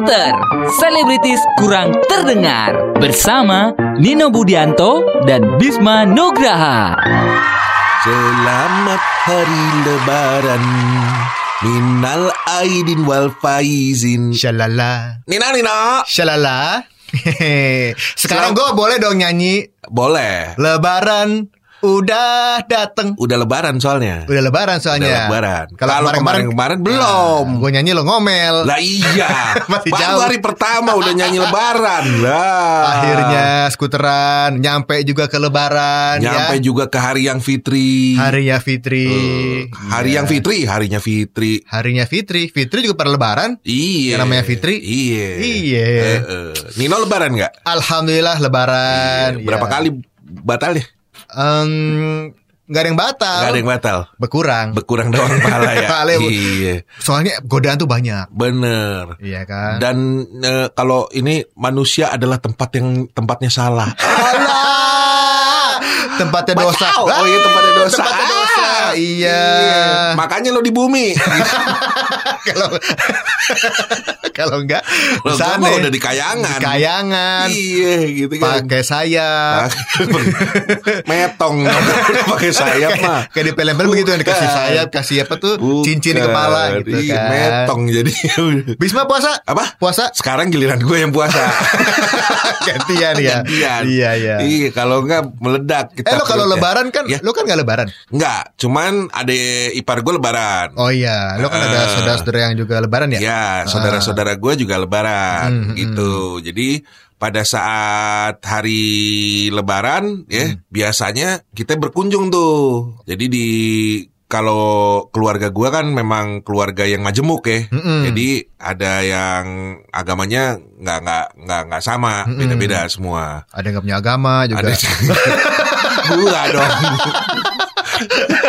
Skuter, selebritis kurang terdengar bersama Nino Budianto dan Bisma Nugraha. Selamat hari lebaran Minal aidin wal faizin Shalala. Nina Nina Shalala. Hehehe. Sekarang gue boleh dong nyanyi Boleh Lebaran udah dateng. Udah lebaran soalnya Udah lebaran soalnya. Udah lebaran. Kalau kemarin-kemarin kemarin-kemarin belum. gue nyanyi lo ngomel. Lah iya Masih Baru jauh. hari pertama udah nyanyi lebaran Lah Akhirnya skuteran nyampe juga ke lebaran Nyampe ya. juga ke hari yang fitri Harinya Fitri. Hari Iya. yang fitri Harinya fitri Harinya Fitri. Fitri juga pada lebaran. Iya Yang namanya Fitri? Iya Iya. Eh, eh. Nino lebaran nggak? Alhamdulillah lebaran. Iya. Berapa Ya. kali batalnya? Em, nggak ada yang batal. Gak ada yang batal Berkurang. Berkurang doang pahala ya Pahala Iya Soalnya godaan tuh banyak. Bener Iya kan? Dan eh, kalau ini manusia adalah tempat yang tempatnya salah. Allah. Tempatnya dosa. Tahu. Oh iya tempatnya dosa. Tempatnya dosa. Ah, Iya. Makanya lo di bumi. Kalau kalau enggak sana mah udah di kayangan. Di kayangan. Iya gitu kan. Pakai sayap. Metong pakai sayap mah. Kayak di film-film begitu yang dikasih sayap, kasih apa tuh Bukan. cincin di kepala gitu Iya, kan. metong jadi. Bisma puasa? Apa? Puasa? Sekarang giliran gue yang puasa. Gantian ya. Gantian. Iya, iya. Iya, kalau enggak meledak kita. Eh lo kalau lebaran kan, Ya. lo kan gak lebaran? Enggak, cuman ada ipar gue lebaran. Oh iya, lo kan ada Ah. Saudara-saudara yang juga lebaran ya? Ya, saudara-saudara gue juga lebaran Hmm, hmm, gitu. Jadi pada saat hari lebaran ya biasanya kita berkunjung tuh. Jadi di kalau keluarga gue kan memang keluarga yang majemuk ya. Mm-mm. Jadi ada yang agamanya nggak nggak nggak nggak sama, beda-beda semua. Ada yang gak punya agama juga. Ada gua dong.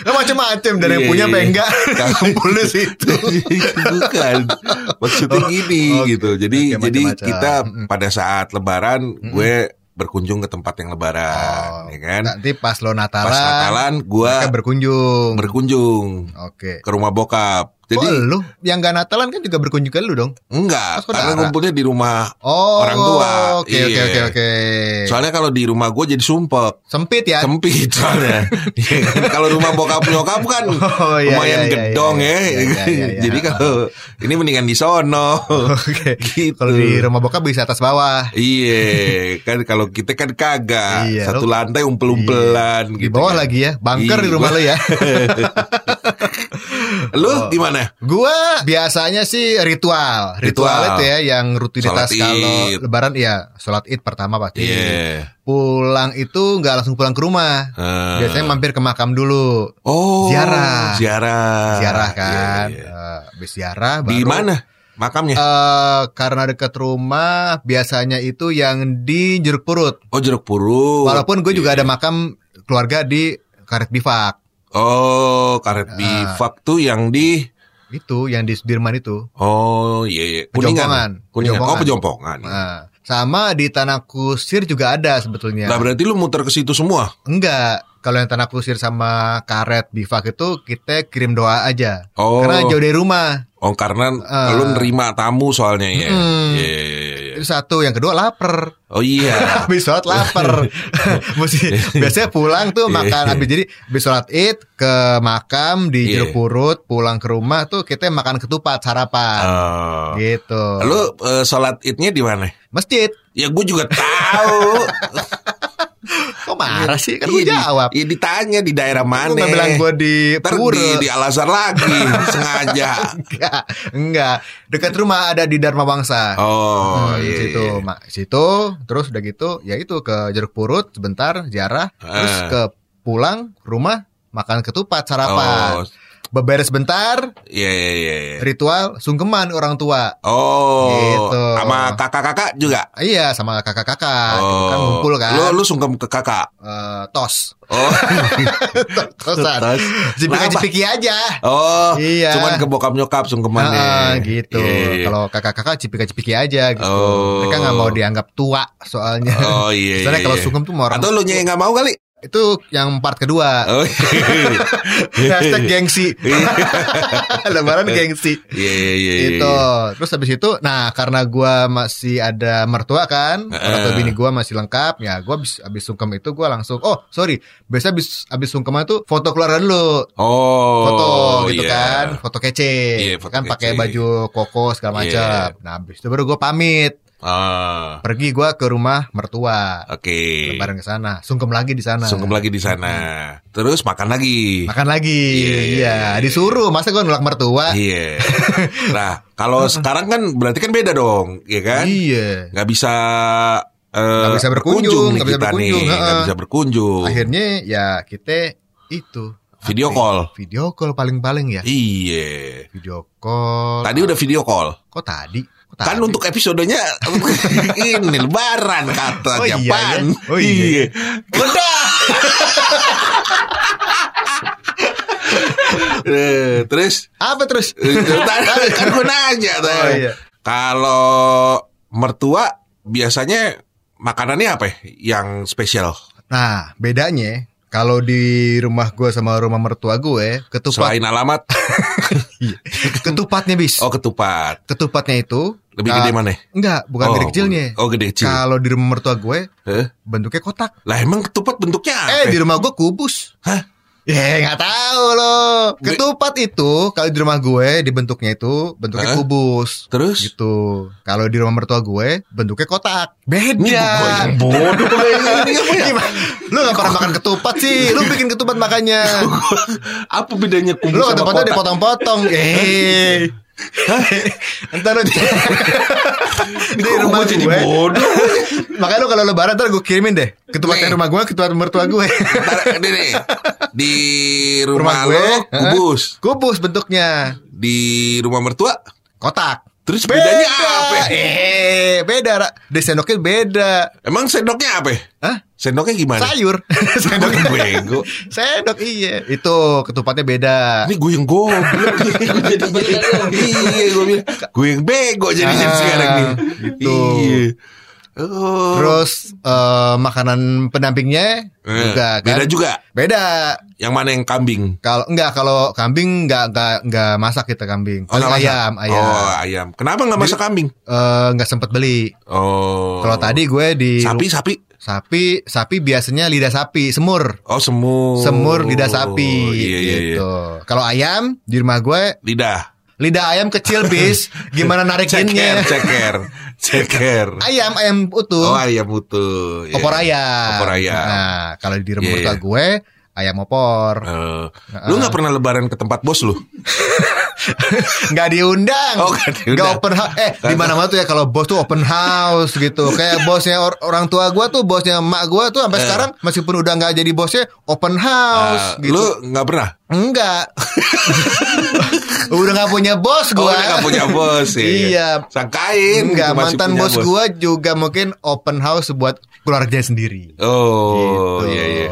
Lo macem-macem dari yang Iya, punya iya. apa yang enggak Kagak. Kumpul di situ. Bukan. Maksudnya gini oke. gitu. Jadi Oke, jadi macam-macam. kita Mm-mm. pada saat lebaran gue berkunjung ke tempat yang lebaran, Oh, ya kan? Nanti pas lo Natalan, Pas Natalan gue berkunjung. berkunjung Oke. ke rumah bokap. Jadi Jadi lu yang gak Natalan kan juga berkunjung ke lu dong. enggak, Oh, karena ngumpulnya di rumah Oh, orang tua. Oke oke Iya. oke oke. Soalnya kalau di rumah gue jadi sumpek. Sempit ya. Sempit soalnya. Iya kan? kalau rumah bokap nyokap kan Oh, iya, lumayan iya, iya, gedong iya, ya. iya, iya, iya, iya. Jadi kalau ini mendingan di sono. Oke. Gitu. Kalau di rumah bokap bisa atas bawah. Iya, kan kalau kita kan kagak Iya, satu lantai umpel-umpelan Di gitu. bawah kan. lagi ya. Bunker di Iya, rumah gua- lu ya. Lu Oh. gimana? Gua biasanya sih ritual. Ritual, Ritual. itu ya yang rutinitas kalau lebaran ya sholat id pertama pasti. Iya. Pulang itu nggak langsung pulang ke rumah. Eh. Biasanya mampir ke makam dulu. Oh, Ziarah. Ziarah. Ziarah kan. Iya, iya. Eh, Habis ziarah Di baru- mana makamnya? Eh, karena dekat rumah biasanya itu yang di Jeruk Purut. oh, Jeruk Purut. Walaupun gue juga Iya. ada makam keluarga di Karet Bifak. Oh, karet Ah. bifak tuh yang di Itu yang di Sudirman itu. Oh, iya iya. Pejompongan. Kuningan. Oh, Pejompongan. pejompongan. Nah, sama di Tanah Kusir juga ada sebetulnya. Lah berarti lu muter ke situ semua? Enggak. Kalau yang Tanah Kusir sama Karet Bifak itu kita kirim doa aja. Oh. Karena jauh dari rumah. Oh, karena Ah. lu nerima tamu soalnya ya. Mm. Iya, iya, iya, iya. Itu satu, yang kedua lapar. Oh iya. habis sholat lapar. Mesti biasanya pulang tuh makan habis jadi habis sholat id ke makam di Iya. Jeruk Purut, pulang ke rumah tuh kita makan ketupat sarapan. Oh. Gitu. Lu eh, sholat idnya di mana? Masjid. Ya gue juga tahu. Kok marah sih? Kan gue Iya, jawab. Iya ditanya di daerah Lu mana. nggak bilang gue di Ntar di, di Al-Azhar lagi sengaja. Enggak, enggak. Dekat rumah ada di Dharma Wangsa. Oh, Hmm, iya. situ, iya. mak situ, terus udah gitu, ya itu ke Jeruk Purut sebentar, ziarah, terus Ah. ke pulang rumah makan ketupat sarapan. Oh, Beberes bentar, iya iya iya. iya. ritual sungkeman orang tua. Oh, Gitu. sama kakak-kakak juga. Iya, sama kakak-kakak, kan Oh, ngumpul kan. Lu lu sungkem ke kakak. Eh, tos. Oh, Tosan. Tos. Cipika-cipiki aja. oh, Iya. cuman ke bokap nyokap sungkemannya. Ah, gitu. Iya, iya. Kalau kakak-kakak cipika-cipiki aja gitu. Oh. Mereka nggak mau dianggap tua soalnya. Oh iya. Soalnya iya, kalau sungkem tuh mau orang Atau lu nya yang nggak mau kali? Itu yang part kedua. Oh, iya. Hashtag gengsi. Lebaran gengsi. Iya, iya, iya, iya. itu terus habis itu nah karena gua masih ada mertua kan orang tua bini gua masih lengkap ya gua habis habis sungkem itu gua langsung oh sorry biasa habis habis sungkem itu foto keluarga dulu Oh, foto gitu iya. kan foto kece Iya, foto kan pakai baju koko segala Iya. macam nah habis itu baru gua pamit Ah, pergi gua ke rumah mertua oke. lebaran ke sana sungkem lagi di sana Sungkem lagi di sana. Terus makan lagi. makan lagi Iya, iya, iya iya. disuruh masa gua nolak mertua Iya. Nah, kalau sekarang kan berarti kan beda dong, ya kan? iya Nggak bisa eh, Nggak bisa berkunjung, nggak bisa berkunjung, nih, nggak heeh. bisa berkunjung. akhirnya ya kita itu Video apa call. ya? video call paling-paling ya Iya. video call Tadi udah video call. kok tadi Kan untuk episodenya ini lebaran kata Oh iya, Japan. ya? Oh iya. Udah. Eh, Terus apa terus Eh, kan gue nanya. Oh, iya. Kalau mertua biasanya makanannya apa ya yang spesial? nah bedanya kalau di rumah gue sama rumah mertua gue ketupat Selain alamat, Iya. ketupatnya bis oh ketupat. ketupatnya itu Lebih gede mana? enggak bukan Oh, gede kecilnya Oh gede kecil. kalau di rumah mertua gue Eh? bentuknya kotak Lah emang ketupat bentuknya apa? eh di rumah gue kubus Hah? Ya nggak tahu loh. Ketupat itu kalau di rumah gue dibentuknya itu bentuknya Hah? kubus. Terus? Gitu. Kalau di rumah mertua gue bentuknya kotak. Beda. Bodoh ini apa ya? Gimana? Lu gak pernah makan ketupat sih. Lu bikin ketupat makanya. Apa bedanya kubus Lu ketupatnya dipotong-potong. Eh. Entar lu di, di Kok rumah gue jadi gue. bodoh? Makanya lu kalau lebaran ntar gue kirimin deh. Ketupatnya Nih. rumah gue, ketupat mertua gue. Ntar, ini nih, di rumah, Rumah gue, lo hah? kubus, Kubus bentuknya. di rumah mertua Kotak. Terus bedanya apa? Eh, beda. Di sendoknya beda. Emang sendoknya apa? ya? Hah? Sendoknya gimana? Sayur. sendoknya Bego. Sendok iya. Itu ketupatnya beda. Ini gue yang goblok nih. Iya gue bilang Gue yang bego jadinya Ah, sekarang nih gitu. Iya Oh. Terus eh, makanan pendampingnya Eh, juga kan. Beda juga Beda. Yang mana yang kambing Kalau enggak kalau kambing enggak enggak enggak masak kita kambing. Paling nggak masak? ayam, ayam. Oh ayam Kenapa gak masak kambing? Eh, enggak sempet beli. Oh Kalau tadi gue di Sapi sapi sapi sapi biasanya lidah sapi, semur. Oh semur Semur lidah sapi Iya iya iya gitu. Kalau ayam di rumah gue Lidah lidah ayam kecil bis, gimana narikinnya? Ceker Ceker Ayam ayam utuh. Oh ayam utuh Iya. opor ayam. Opor ayam Nah, kalau di rumah Iya, mertua iya. gue ayam opor. Eh, Lu gak pernah lebaran ke tempat bos lu? Nggak diundang. Oh, nggak diundang. Nggak open house. Eh, di mana-mana tuh ya kalau bos tuh open house gitu. Kayak bosnya or- orang tua gue tuh, bosnya emak gue tuh sampai sekarang meskipun udah nggak jadi bosnya open house Eh, gitu. Lu gak pernah? Enggak. udah nggak punya bos gue. Oh, udah gak punya bos ya. Iya. Sangkain Enggak, mantan bos gue juga mungkin open house buat keluarganya sendiri. Oh, gitu. iya iya.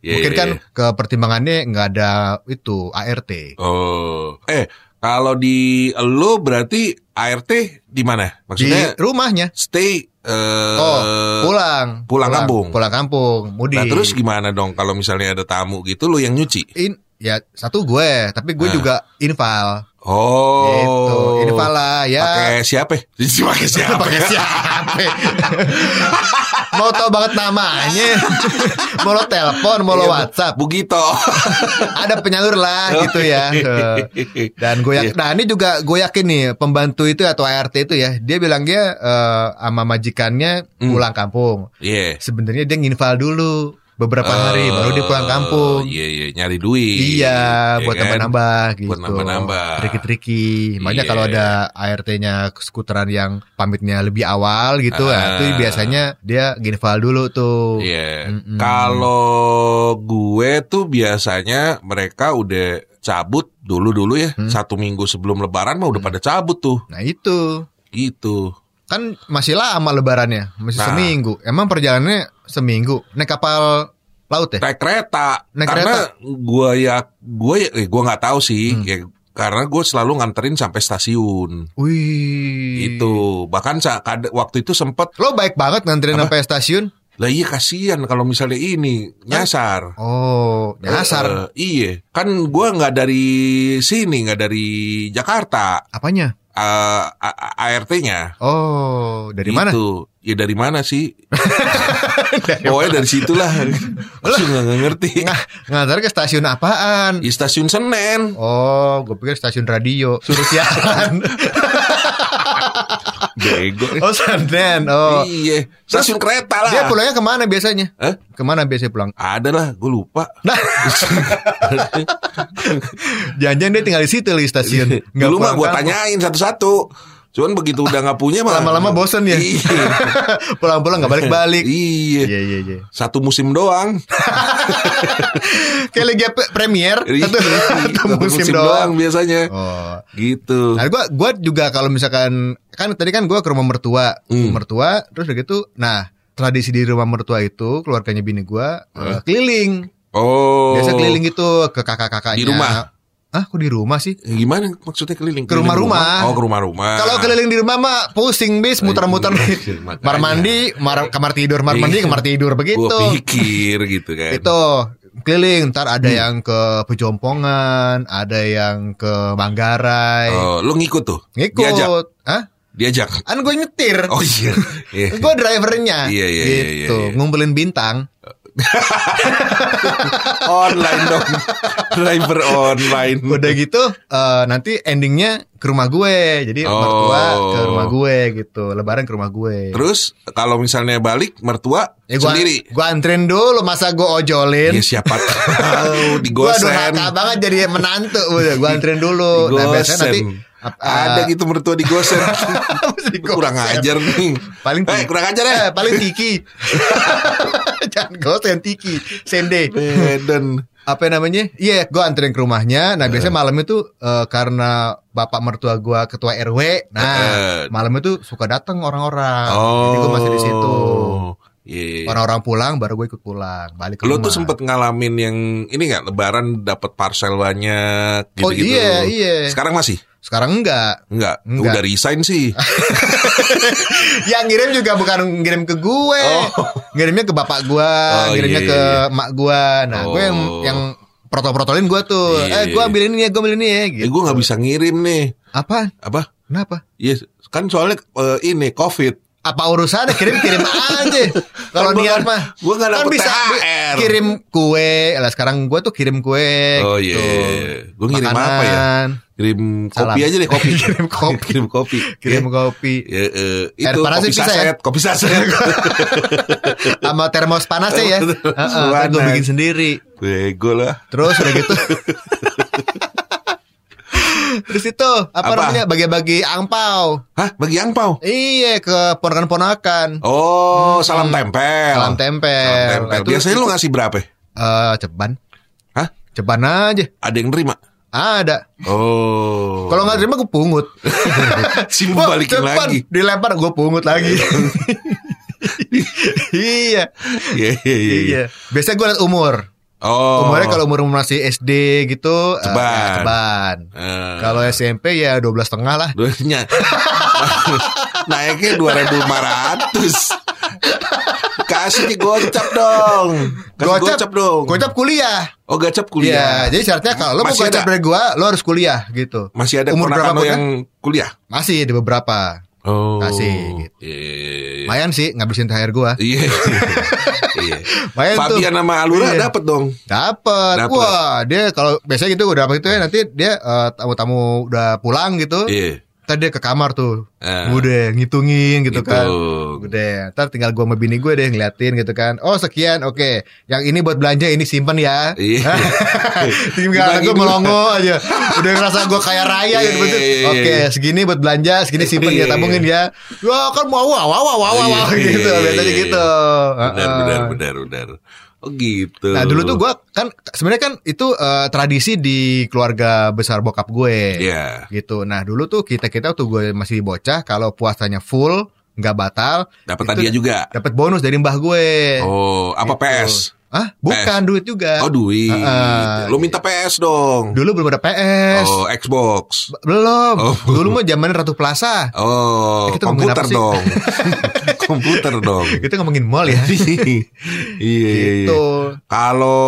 Iya, Mungkin iya, kan iya. ke pertimbangannya nggak ada itu ART. Oh. Eh, kalau di lu berarti ART di mana? Maksudnya di rumahnya. stay eh Oh, pulang. pulang kampung. Pulang kampung, mudik. Nah, terus gimana dong kalau misalnya ada tamu gitu lu yang nyuci? In, ya satu gue, tapi gue Nah. juga infal. Oh. Gitu. Infal lah ya. Pakai siapa? Pakai siapa? Pakai siapa? mau tau banget namanya. mau lo telepon, mau lo Iya, WhatsApp. Bugito. Ada penyalur lah gitu ya. Dan gue yakin, Iya. nah ini juga gue yakin nih pembantu itu atau ART itu ya, dia bilangnya eh, sama majikannya Hmm. pulang kampung. Iya. Sebenarnya dia nginval dulu beberapa hari baru dia pulang kampung. Iya, iya, nyari duit. Iya, Ya buat kan? nambah-nambah gitu. Buat nambah-nambah. Triki-triki. Makanya Iya. kalau ada ART-nya skuteran yang pamitnya lebih awal gitu, Ah. nah, itu biasanya dia ginval dulu tuh. Iya. Mm-mm. Kalau gue tuh biasanya mereka udah cabut dulu-dulu ya. Hmm. Satu minggu sebelum lebaran mah udah pada cabut tuh. Nah itu Gitu. kan masih lama lebarannya, masih Nah. seminggu. Emang perjalanannya seminggu. Naik kapal laut ya? Naik kereta. Naik karena gue ya gue ya eh, gue nggak tahu sih. Hmm. Ya, karena gue selalu nganterin sampai stasiun. Wih. Itu bahkan sa- kad- waktu itu sempet Lo baik banget nganterin Apa? sampai stasiun. Lah iya kasihan kalau misalnya ini nyasar. Oh, nyasar. Eh, iya, kan gua nggak dari sini, nggak dari Jakarta. Apanya? Eh, A- A- ART-nya. Oh, dari mana? Gitu. Ya dari mana sih? Pokoknya dari situlah. Langsung nggak ngerti. Nggak, ngantar ke stasiun apaan? Di stasiun Senen. Oh, gue pikir stasiun radio. Suruh siaran. Bego. oh, Senen. Oh. Iya, stasiun kereta lah. Dia pulangnya ke mana biasanya? Hah? Ke mana biasanya pulang? Ada lah, gue lupa. Nah, jangan-jangan dia tinggal di situ di stasiun. Nggak Dulu mah gue tanyain satu-satu. Cuman begitu udah nggak punya mah Lama-lama bosen ya. Iya. Pulang-pulang nggak balik-balik. iya. Iya, iya, iya. Satu musim doang. Kayak lagi pe- premier Iya, satu, satu satu musim, doang. biasanya. Oh. Gitu. Nah, gua gua juga kalau misalkan kan tadi kan gua ke rumah mertua, Hmm. mertua terus udah gitu. Nah, tradisi di rumah mertua itu keluarganya bini gua eh, keliling. Oh. Biasa keliling gitu ke kakak-kakaknya. Di rumah? Ah, kok di rumah sih? Eh, Gimana maksudnya keliling? Ke rumah-rumah. Oh, ke rumah-rumah. Kalau keliling di rumah mah pusing bis muter-muter iya, kamar mandi, mar- kamar tidur, kamar mandi, kamar tidur begitu. Gue pikir gitu kan. Itu keliling ntar ada Hmm. yang ke Pejompongan, ada yang ke Manggarai. Oh, lu ngikut tuh? Ngikut. Diajak? Hah? Diajak? Kan gue nyetir. Oh iya. Iya. Gue drivernya. Iya, iya, iya, gitu. iya, iya. Ngumpulin bintang. online dong. Driver online. Udah gitu eh, nanti endingnya ke rumah gue. Jadi Oh. mertua ke rumah gue gitu. Lebaran ke rumah gue. Terus kalau misalnya balik mertua ya gua, sendiri. Gue anterin dulu masa gue ojolin. Ya siapa tahu Gue digosen. durhaka banget jadi menantu gue anterin dulu. Nah biasanya nanti Ada eh, gitu mertua digosen. kurang ajar nih. Paling eh, kurang ajar ya. Eh, paling tiki. Jangan gosen tiki. Sende. Medan. apa namanya? Iya, gue anterin ke rumahnya. Nah, biasanya malam itu eh, karena bapak mertua gue ketua RW. Nah, Eh. malam itu suka datang orang-orang. Oh. Jadi gue masih di situ. Iya. Orang-orang pulang, baru gue ikut pulang, balik ke Lo rumah. tuh sempet ngalamin yang ini nggak Lebaran dapat parcel banyak gitu Oh, iya, iya. Sekarang masih? Sekarang enggak. Enggak. Enggak. Udah resign sih. Yang ngirim juga bukan ngirim ke gue. Ngirimnya ke bapak gue, Oh, ngirimnya iya, ke iya. mak gue. Nah, gue yang Oh. yang protol-protolin gue tuh. Iya, Eh, gue iya. ambil ini ya, gue ambil ini ya. Gitu. Eh, gue nggak bisa ngirim nih. Apa? Apa? Kenapa? Iya, kan soalnya eh, ini COVID. apa urusannya kirim-kirim aja. Kalau Kan gua niat kan- mah gua nggak kan bisa bi- THR. kirim kue. Lah sekarang gue tuh kirim kue Oh gitu. iya. Gue ngirim apa ya? Kirim Salam. kopi aja deh kopi. Kirim kopi. kirim kopi. Kirim Ya. kopi. Ya, Air itu panas kopi bisa ya? saset, kopi saset. Sama termos panasnya ya. Termos Heeh, gue panas. bikin sendiri. Bego lah. Terus udah gitu. Terus itu apa, Apa? namanya bagi-bagi angpau. Hah, bagi angpau. Iya ke ponakan-ponakan. Oh, salam tempel. Salam tempel. Salam tempel. Itu- Biasanya lu ngasih berapa? Eh ceban. Hah? Ceban aja. Ada yang nerima? Ada. Oh. Kalau nggak terima gue pungut. Sim Wah, balikin cepat. lagi. Dilempar gue pungut lagi. iya. Iya, iya, iya. Iya. Biasanya gue liat umur. Oh. Umurnya kalau umur masih SD gitu eh, Ceban. ya ceban. Eh, Kalau SMP ya 12 setengah lah. duanya naiknya 2500 kasih nih gocap dong kasih gocap, dong Gocap kuliah. oh gocap Iya, kuliah jadi syaratnya kalau lo mau gocap dari gua, lo harus kuliah gitu. masih ada Umur ponakan lo berapa yang kuliah Masih di beberapa. oh Kasih, gitu. iya, iya, iya. Lumayan sih ngabisin THR gua. Iya. Iya. Lumayan tuh. Fabian sama Alura Iya. dapat dong. Dapat. Dapet. Wah, dia kalau biasanya gitu udah apa itu ya nanti dia eh, tamu-tamu udah pulang gitu. Iya. Ntar dia ke kamar tuh. Eh. Udah ngitungin gitu kan. Ngitung. Udah, ntar tinggal gua sama bini gue deh ngeliatin gitu kan. Oh sekian, oke. Yang ini buat belanja, ini simpen ya. Iya. tinggal gue melongo aja. Udah ngerasa gue kaya raya Iya, gitu. betul. iya, iya. Oke, segini buat belanja, segini simpen ya, Iya. tabungin ya. Wah kan wow wow wow, wow, Iya, iya, gitu. iya, Biasanya iya. gitu. Benar, Heeh. benar, benar, benar. Oh gitu. Nah dulu tuh gue kan sebenarnya kan itu eh, tradisi di keluarga besar bokap gue. Iya. Gitu. Nah dulu tuh kita kita tuh gue masih bocah kalau puasanya full nggak batal. Dapat hadiah juga. Dapat bonus dari mbah gue. Oh, Gitu. apa PS? Ah bukan duit juga. Oh, duit. Heeh. Lu minta PS dong. Dulu belum ada PS. Oh, Xbox. B- Belum. Oh. Dulu mah zaman Ratu Plaza. Oh, Eh, komputer dong. komputer dong. Kita ngomongin mall ya. iya, iya, iya. gitu. Kalau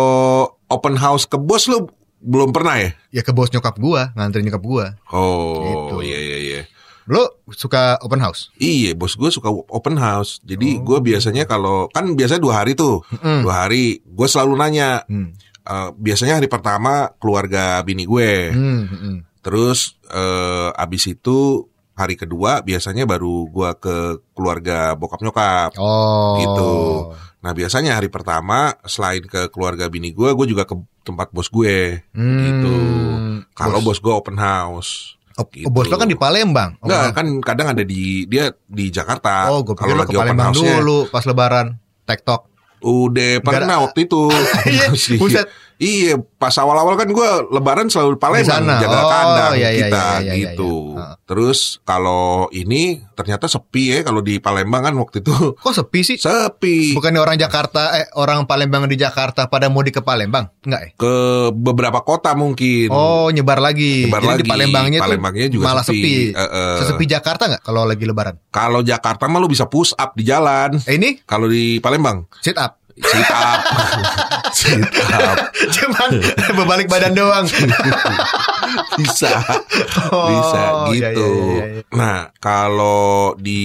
open house ke bos lu belum pernah ya? Ya ke bos nyokap gua, nganterin nyokap gua. Oh, Gitu. iya iya iya. Lo suka open house? Iya, bos gue suka open house. Jadi Oh. gue biasanya kalau kan biasanya dua hari tuh, Mm. dua hari. Gue selalu nanya. Hmm. eh, biasanya hari pertama keluarga bini gue. Hmm, hmm. Terus eh, abis itu hari kedua biasanya baru gue ke keluarga bokap nyokap. Oh. Gitu. Nah biasanya hari pertama selain ke keluarga bini gue, gue juga ke tempat bos gue. Hmm. Gitu. Kalau bos gue open house. Oh, gitu. bos lo kan di Palembang. Oh, Enggak, kan kadang ada di dia di Jakarta. Oh, gue pikir lo ke Palembang dulu pas lebaran. TikTok. Udah pernah waktu itu. Iya, buset. Iya, pas awal-awal kan gue lebaran selalu di Palembang Di jaga Oh, kandang iya, iya, kita iya, iya, gitu. iya. Heeh. Terus kalau ini ternyata sepi ya kalau di Palembang kan waktu itu Kok sepi sih? sepi. Bukannya orang Jakarta, eh orang Palembang di Jakarta pada mudik ke Palembang? Enggak ya? Ke beberapa kota mungkin. Oh, nyebar lagi. Nyebar Jadi lagi. di Palembangnya, Palembangnya tuh juga malah sepi. sepi. Eh, eh. Sesepi Jakarta nggak kalau lagi lebaran? Kalau Jakarta mah lu bisa push up di jalan. Eh, ini Kalau di Palembang sit up. Sit up. sit up. Cuman berbalik badan doang. bisa Oh, bisa iya, gitu iya, iya, iya. nah kalau di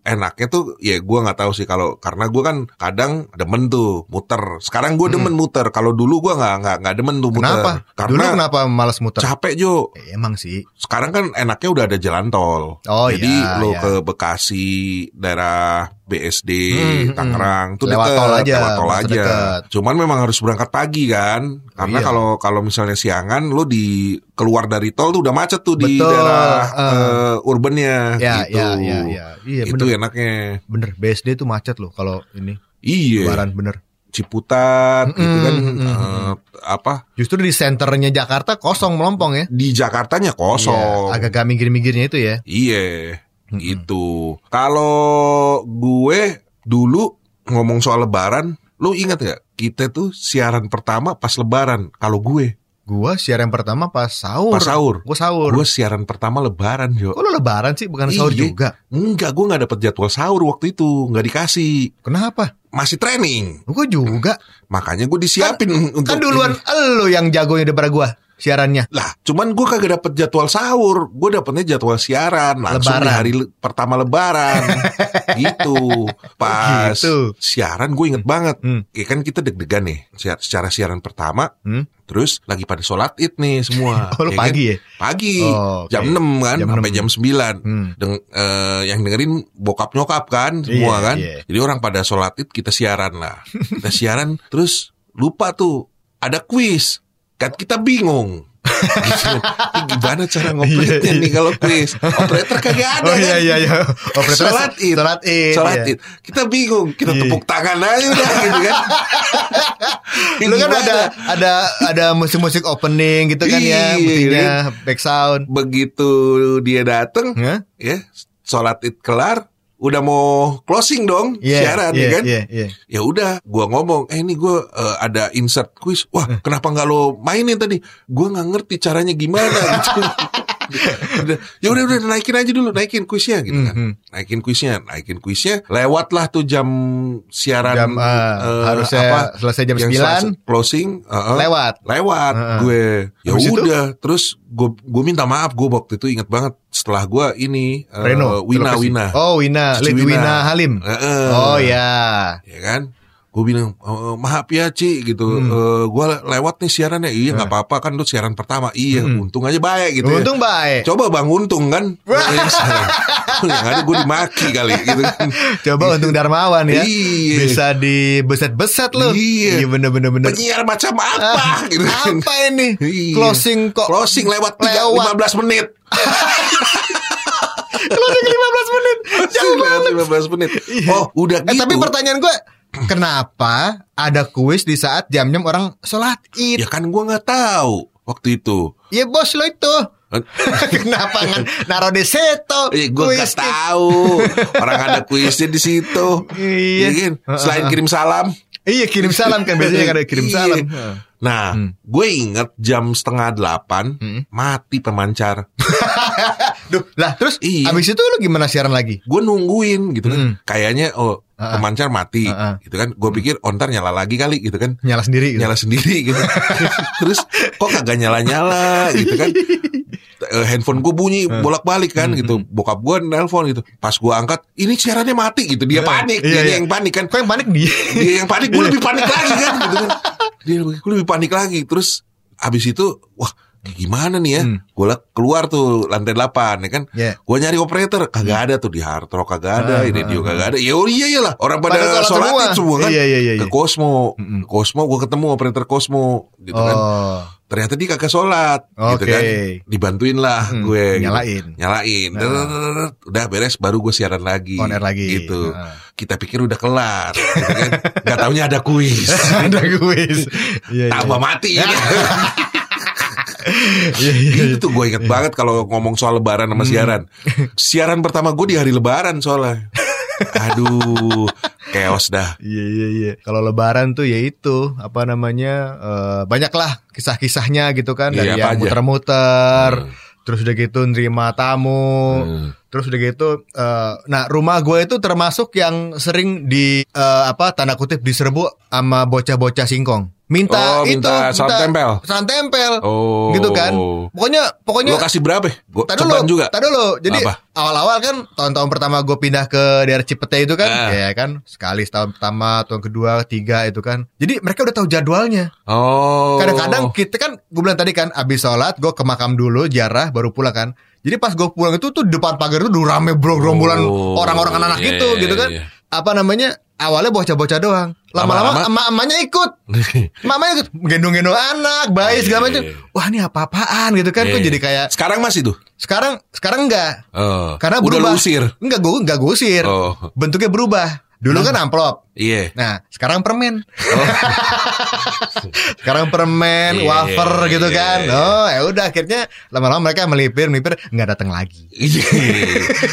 enaknya tuh ya gua nggak tahu sih kalau karena gua kan kadang demen tuh muter sekarang gua demen muter kalau dulu gua nggak nggak nggak demen tuh muter Hmm. Kenapa? karena Dulu kenapa malas muter? capek Jo Eh, emang sih. sekarang kan enaknya udah ada jalan tol Oh, jadi iya, lo iya. ke Bekasi daerah BSD Hmm, hmm. Tangerang tuh Lewat deket, tol aja, lewat tol aja deket. cuman memang harus berangkat pagi kan karena Iya. kalau kalau misalnya siangan lo di keluar dari tol tuh udah macet tuh di Betul, daerah eh. eh, urbannya Ya, gitu ya, ya, ya. Iya, itu bener. enaknya Bener, BSD tuh macet loh kalau ini iya lebaran bener. Ciputat gitu Mm, kan mm, mm, eh, apa Justru di senternya Jakarta kosong melompong ya. di Jakartanya kosong Iya, agak minggir-minggirnya itu ya. Iya, gitu. Kalau gue dulu ngomong soal lebaran, lu ingat gak? Kita tuh siaran pertama pas lebaran. Kalau gue, Gua siaran pertama pas sahur. pas sahur. Gua sahur. Gue siaran pertama lebaran, Jo. Kok lebaran sih bukan sahur Iya. juga? Enggak, gue gak dapet jadwal sahur waktu itu. Nggak dikasih. Kenapa? Masih training. Gua juga. Makanya gue disiapin untuk... Kan duluan elu yang jagonya daripada gua siarannya. Lah, cuman gue kagak dapet jadwal sahur. Gue dapetnya jadwal siaran langsung di Lebaran. hari le- pertama lebaran. gitu. Pas gitu. siaran gue inget banget. Hmm. Ya kan kita deg-degan nih secara siaran pertama. Hmm? Terus lagi pada sholat id nih semua. Oh, ya kan? pagi ya? Pagi. Oh, oke. Jam 6 kan Jam sampai 6. jam 9. Hmm. Deng, eh, yang dengerin bokap nyokap kan semua Iya, kan. iya. Jadi orang pada sholat id kita siaran lah. Kita siaran terus lupa tuh ada kuis. Kan kita bingung. Gitu. Gimana cara ngoperasinya Iya, iya. nih kalau kuis? Operator kagak ada Oh iya kan? iya iya. Operator Sholat id. Sholat id. Sholat iya. id. Kita bingung. Kita Iya. tepuk tangan aja udah gitu kan. Lu kan ada ada ada musik-musik opening gitu kan ya, Iya, musiknya back sound. begitu dia dateng Hah? ya sholat id kelar udah mau closing dong Iya, siaran iya, ya kan Iya, iya. ya udah gua ngomong eh ini gua eh, ada insert quiz wah Eh. kenapa nggak lo mainin tadi gua nggak ngerti caranya gimana gitu ya udah udah naikin aja dulu naikin kuisnya gitu kan Mhm. naikin kuisnya naikin kuisnya lewatlah tuh jam siaran Jam, eh, harusnya selesai jam yang 9. selesai closing eh, Lewat. lewat Heeh. gue ya udah terus gue gue minta maaf gue waktu itu inget banget setelah gue ini eh, Reno. Wina televisi. Wina Oh, Wina, Lid Wina. Wina Halim. Heeh. Oh ya. ya kan gue bilang "Eh, maaf ya Ci gitu Hmm. Eh, gue lewat nih siarannya iya nggak apa-apa kan lu siaran pertama iya untung aja baik gitu ya. Hmm. Untung baik. coba bang untung kan yang ada gue dimaki kali gitu kan Coba untung Darmawan ya. Iya. Bisa dibeset-beset lu. Iya. bener bener bener. penyiar macam apa Ah, gitu kan Apa ini? Iya. Closing kok. closing lewat, tiga- Lewat. 15 menit Closing 15 menit. Jauh banget. 15 menit. Iya. Oh, udah Eh gitu. tapi pertanyaan gue Kenapa ada kuis di saat jam-jam orang sholat id? Ya kan gua nggak tahu waktu itu. Ya bos lo itu Kenapa ngan naruh di situ? Eh, gue gak kuisnya? tahu orang ada kuisnya di situ. Iya. kan? Selain kirim salam. Iya kirim salam kan biasanya kan ada kirim Iya. salam. Nah, gue inget jam setengah delapan mati pemancar. Duh, lah terus Iya. abis itu lu gimana siaran lagi? Gue nungguin gitu kan. Mm. Kayaknya oh ah. pemancar mati ah. gitu kan. Gue pikir oh, ntar nyala lagi kali gitu kan. Nyala sendiri gitu. Nyala sendiri gitu. Terus kok kagak nyala-nyala gitu kan. Eh, handphone gue bunyi Ah. bolak-balik kan gitu. Bokap gue nelpon gitu. Pas gue angkat, ini siarannya mati gitu. Dia panik, Iya, dia iya. yang panik kan. Kok yang panik dia? Dia yang panik, gue lebih panik lagi kan gitu kan. Dia gue lebih panik lagi. Terus abis itu, wah gimana nih ya? Hmm. Gue keluar tuh lantai 8 ya kan. Iya. Gue nyari operator, kagak ada tuh di Hard Rock kagak ada, Ah, di ah, radio ah. kagak ada. Ya oh iya iyalah, orang pada, Pada sholat semua. semua kan. Iya, iya, iya, Ke iya. Cosmo, Mm-mm. Cosmo gue ketemu operator Cosmo gitu kan. Oh. Ternyata dia kagak sholat gitu Oke. kan. Dibantuin lah Hmm, gue. gitu. nyalain. Nyalain. Nah. Udah beres baru gue siaran lagi. On air lagi. Gitu. Nah. Kita pikir udah kelar. gitu kan. Gak taunya ada kuis. ada kuis. Iya, iya. Tambah mati ini. Iya, iya, iya. Itu gue inget banget kalau ngomong soal lebaran Hmm. sama siaran. Siaran pertama gue di hari lebaran soalnya. Aduh, chaos dah. Iya iya iya. Kalau Lebaran tuh ya itu apa namanya eh, banyaklah kisah-kisahnya gitu kan dari Iya, yang muter-muter, Hmm. terus udah gitu nerima tamu, Hmm. Terus udah gitu. eh, nah rumah gue itu termasuk yang sering di eh, apa tanda kutip diserbu sama bocah-bocah singkong. Minta Oh, itu minta salam tempel. salam tempel. Oh. Gitu kan. Pokoknya pokoknya Lo kasih berapa? Gue Tadi dulu, juga. tadi dulu. Jadi awal-awal kan tahun-tahun pertama gue pindah ke daerah Cipete itu kan, Ah. ya kan, sekali tahun pertama, tahun kedua, tiga itu kan. Jadi mereka udah tahu jadwalnya. Oh. Kadang-kadang kita kan, gue bilang tadi kan, abis sholat gue ke makam dulu, jarah, baru pulang kan. Jadi pas gue pulang itu tuh depan pagar itu udah rame bro, gerombolan Oh, orang-orang anak iya, gitu, iya, gitu kan. iya. Apa namanya? Awalnya bocah-bocah doang. Lama-lama emak-emaknya ikut. Mamanya ikut gendong-gendong anak, bayi segala macam. Iya. Wah, ini apa-apaan gitu kan. Kok jadi kayak Sekarang masih tuh. sekarang sekarang enggak. Oh. Karena udah berubah. lu usir. Enggak gue enggak gue usir. Oh. Bentuknya berubah. Dulu kan amplop. Iya. Nah, sekarang permen. sekarang permen, Iya, wafer gitu iya, kan. iya. Oh, ya udah akhirnya lama-lama mereka melipir, melipir nggak datang lagi. Iya.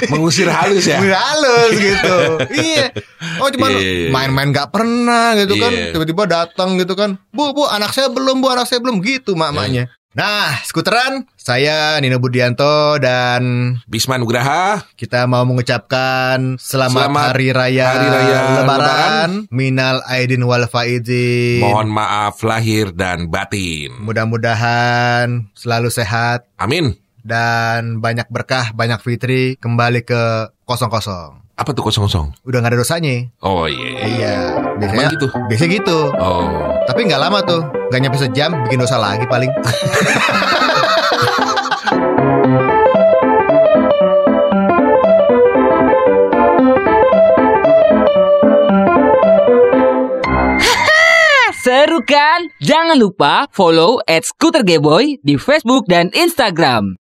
Mengusir halus ya. Udah halus gitu. iya. Oh, cuman Iya. main-main nggak pernah gitu kan. Iya. Tiba-tiba datang gitu kan. Bu, bu, anak saya belum, bu, anak saya belum gitu mak-maknya. Nah, skuteran, saya Nino Budianto dan Bisma Nugraha. Kita mau mengucapkan selamat, Selamat hari raya, Hari Raya Lebaran, minal aidin wal faizin. Mohon maaf lahir dan batin. Mudah-mudahan selalu sehat Amin. dan banyak berkah, banyak fitri kembali ke kosong-kosong. Apa tuh kosong-kosong? Udah nggak ada dosanya. Oh iya. Iya, biasanya Emang gitu? Biasanya gitu. Oh. Tapi nggak lama tuh, nggak nyampe sejam bikin dosa lagi paling. Seru kan? Jangan lupa follow at Scooter Gayboy di Facebook dan Instagram.